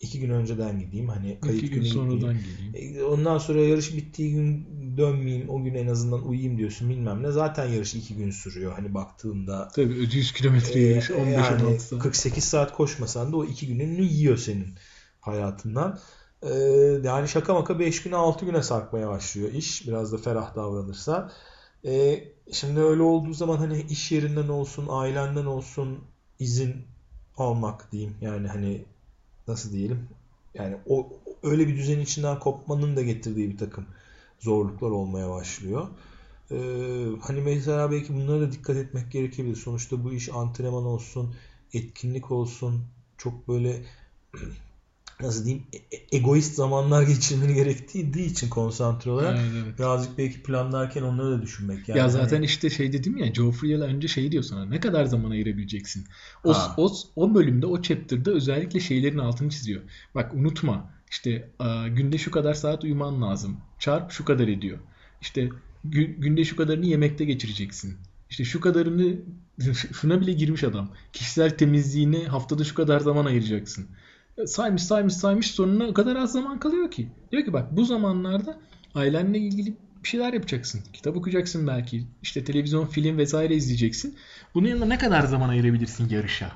İki gün önceden gideyim. Hani kayıt İki gün sonradan gitmeyeyim. geleyim. E, Ondan sonra yarış bittiği gün dönmeyeyim. O gün en azından uyuyayım diyorsun bilmem ne. Zaten yarış iki gün sürüyor. Hani baktığında Tabii 100 kilometre e, yarış 15-16 yani saat. 48 saat koşmasan da o iki gününü yiyor senin hayatından. E, yani şaka maka 5 güne 6 güne sarkmaya başlıyor iş. Biraz da ferah davranırsa. Şimdi öyle olduğu zaman hani iş yerinden olsun, ailenden olsun izin almak diyeyim. Yani hani nasıl diyelim? Yani o öyle bir düzenin içinden kopmanın da getirdiği bir takım zorluklar olmaya başlıyor. Ee, hani mesela belki bunlara da dikkat etmek gerekebilir. Sonuçta bu iş antrenman olsun, etkinlik olsun, çok böyle nasıl diyeyim e- e- egoist zamanlar geçirmeni gerektiği için konsantre olarak Evet, evet. birazcık belki planlarken onları da düşünmek. Yani ya zaten hani- işte şey dedim ya Geoffrey Hill önce şey diyor sana ne kadar zaman ayırabileceksin. O, Ha. o, o bölümde o chapter'da özellikle şeylerin altını çiziyor. Bak unutma işte günde şu kadar saat uyuman lazım. Çarp şu kadar ediyor. İşte gü- günde şu kadarını yemekte geçireceksin. İşte şu kadarını şuna bile girmiş adam. Kişisel temizliğine haftada şu kadar zaman ayıracaksın. Saymış saymış saymış sonuna o kadar az zaman kalıyor ki. Diyor ki bak bu zamanlarda ailenle ilgili bir şeyler yapacaksın. Kitap okuyacaksın belki. İşte televizyon, film vesaire izleyeceksin. Bunun yanında ne kadar zaman ayırabilirsin yarışa?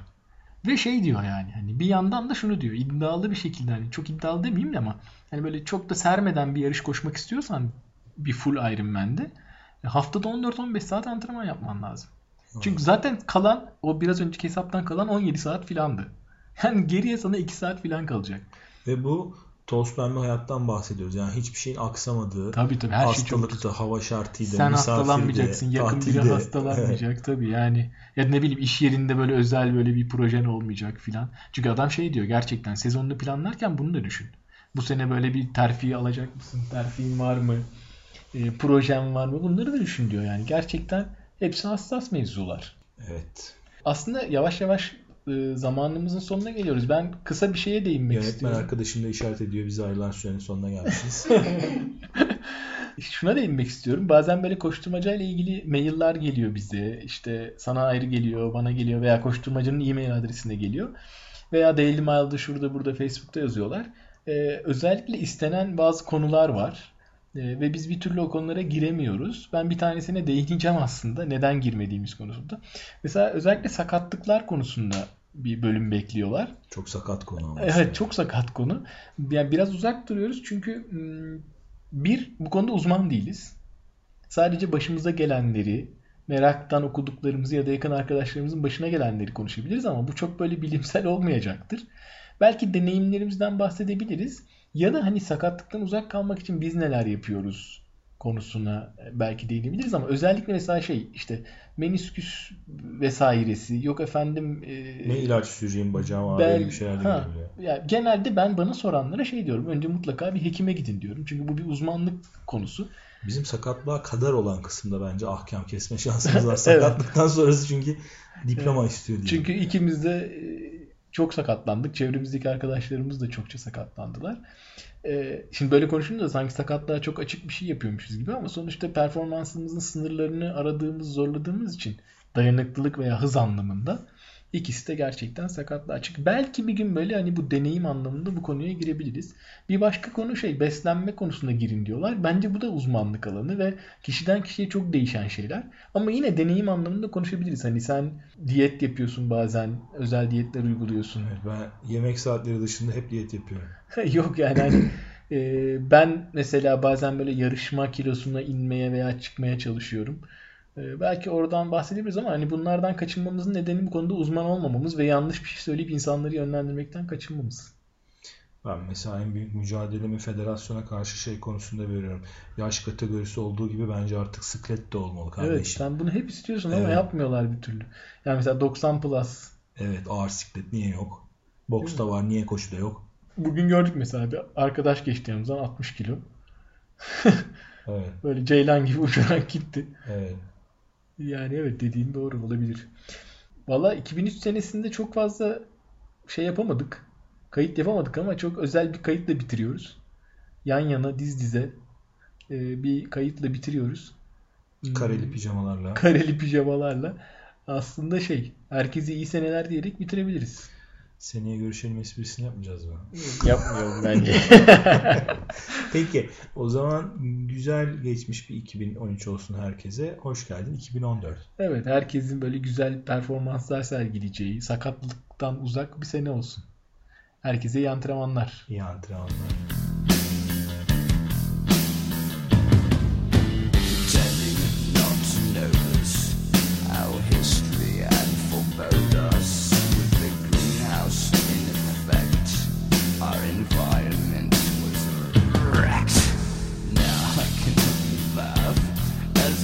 Ve şey diyor yani hani bir yandan da şunu diyor iddialı bir şekilde hani çok iddialı demeyeyim de ama hani böyle çok da sermeden bir yarış koşmak istiyorsan bir full Ironman'de e, haftada 14-15 saat antrenman yapman lazım. Çünkü zaten kalan o biraz önceki hesaptan kalan 17 saat filandı. Yani geriye sana 2 saat filan kalacak. Ve bu toz pembe hayattan bahsediyoruz. Yani hiçbir şeyin aksamadığı, Tabii tabii her şey hastalıkta, hava şartıydı, Sen hastalanmayacaksın. Yakın biri tatilde. hastalanmayacak tabii yani. Ya ne bileyim iş yerinde böyle özel böyle bir projen olmayacak filan. Çünkü adam şey diyor gerçekten sezonunu planlarken bunu da düşün. Bu sene böyle bir terfi alacak mısın? Terfin var mı? E, projen var mı? Bunları da düşün diyor yani. Gerçekten hepsi hassas mevzular. Evet. Aslında yavaş yavaş e, zamanımızın sonuna geliyoruz. Ben kısa bir şeye değinmek Yönetmen istiyorum. arkadaşım da işaret ediyor. Biz ayrılan sürenin sonuna gelmişiz. Şuna değinmek istiyorum. Bazen böyle koşturmacayla ilgili mailler geliyor bize. İşte sana ayrı geliyor, bana geliyor veya koşturmacının e-mail adresine geliyor. Veya Daily Mail'da şurada burada Facebook'ta yazıyorlar. Ee, özellikle istenen bazı konular var. Ee, ve biz bir türlü o konulara giremiyoruz. Ben bir tanesine değineceğim aslında. Neden girmediğimiz konusunda. Mesela özellikle sakatlıklar konusunda bir bölüm bekliyorlar. Çok sakat konu ama. Evet çok sakat konu. Yani biraz uzak duruyoruz çünkü hmm, bir bu konuda uzman değiliz. Sadece başımıza gelenleri, meraktan okuduklarımızı ya da yakın arkadaşlarımızın başına gelenleri konuşabiliriz ama bu çok böyle bilimsel olmayacaktır. Belki deneyimlerimizden bahsedebiliriz ya da hani sakatlıktan uzak kalmak için biz neler yapıyoruz konusuna belki değinebiliriz ama özellikle mesela şey işte menisküs vesairesi yok efendim e, Ne ilaç süreceğim bacağıma Bel- böyle bir şeyler ha, gelebiliyor. ya genelde ben bana soranlara şey diyorum. Önce mutlaka bir hekime gidin diyorum. Çünkü bu bir uzmanlık konusu. Bizim sakatlığa kadar olan kısımda bence ahkam kesme şansımız var. Sakatlıktan sonrası çünkü diploma istiyor diye. Çünkü ikimiz de e, çok sakatlandık. Çevremizdeki arkadaşlarımız da çokça sakatlandılar. E, Şimdi böyle konuşunca sanki sakatlığa çok açık bir şey yapıyormuşuz gibi ama sonuçta performansımızın sınırlarını aradığımız, zorladığımız için dayanıklılık veya hız anlamında İkisi de gerçekten sakatlığa açık. Belki bir gün böyle hani bu deneyim anlamında bu konuya girebiliriz. Bir başka konu şey beslenme konusunda girin diyorlar. Bence bu da uzmanlık alanı ve kişiden kişiye çok değişen şeyler. Ama yine deneyim anlamında konuşabiliriz. Hani sen diyet yapıyorsun bazen, özel diyetler uyguluyorsun. Evet, ben yemek saatleri dışında hep diyet yapıyorum. Yok yani hani e, ben mesela bazen böyle yarışma kilosuna inmeye veya çıkmaya çalışıyorum. E, belki oradan bahsedebiliriz ama hani bunlardan kaçınmamızın nedeni bu konuda uzman olmamamız ve yanlış bir şey söyleyip insanları yönlendirmekten kaçınmamız. Ben mesela en büyük mücadelemi federasyona karşı şey konusunda veriyorum. Yaş kategorisi olduğu gibi bence artık sıklet de olmalı kardeşim. Evet sen bunu hep istiyorsun ama Evet. yapmıyorlar bir türlü. Yani mesela 90 plus. Evet ağır siklet niye yok? Boksta var niye koşuda yok? Bugün gördük mesela bir arkadaş geçti yanımızdan 60 kilo. Evet. Böyle ceylan gibi uçarak gitti. Evet. Yani evet dediğin doğru olabilir. Valla 2003 senesinde çok fazla şey yapamadık. Kayıt yapamadık ama çok özel bir kayıtla bitiriyoruz. Yan yana diz dize e, bir kayıtla bitiriyoruz. Hmm, Kareli pijamalarla. Kareli pijamalarla. Aslında şey herkese iyi seneler diyerek bitirebiliriz. Seneye görüşelim esprisini yapmayacağız mı? Yapmıyorum bence. Peki o zaman güzel geçmiş bir 2013 olsun herkese. Hoş geldin 2014. Evet herkesin böyle güzel performanslar sergileyeceği, sakatlıktan uzak bir sene olsun. Herkese iyi antrenmanlar. İyi antrenmanlar.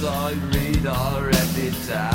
I read our epitaph.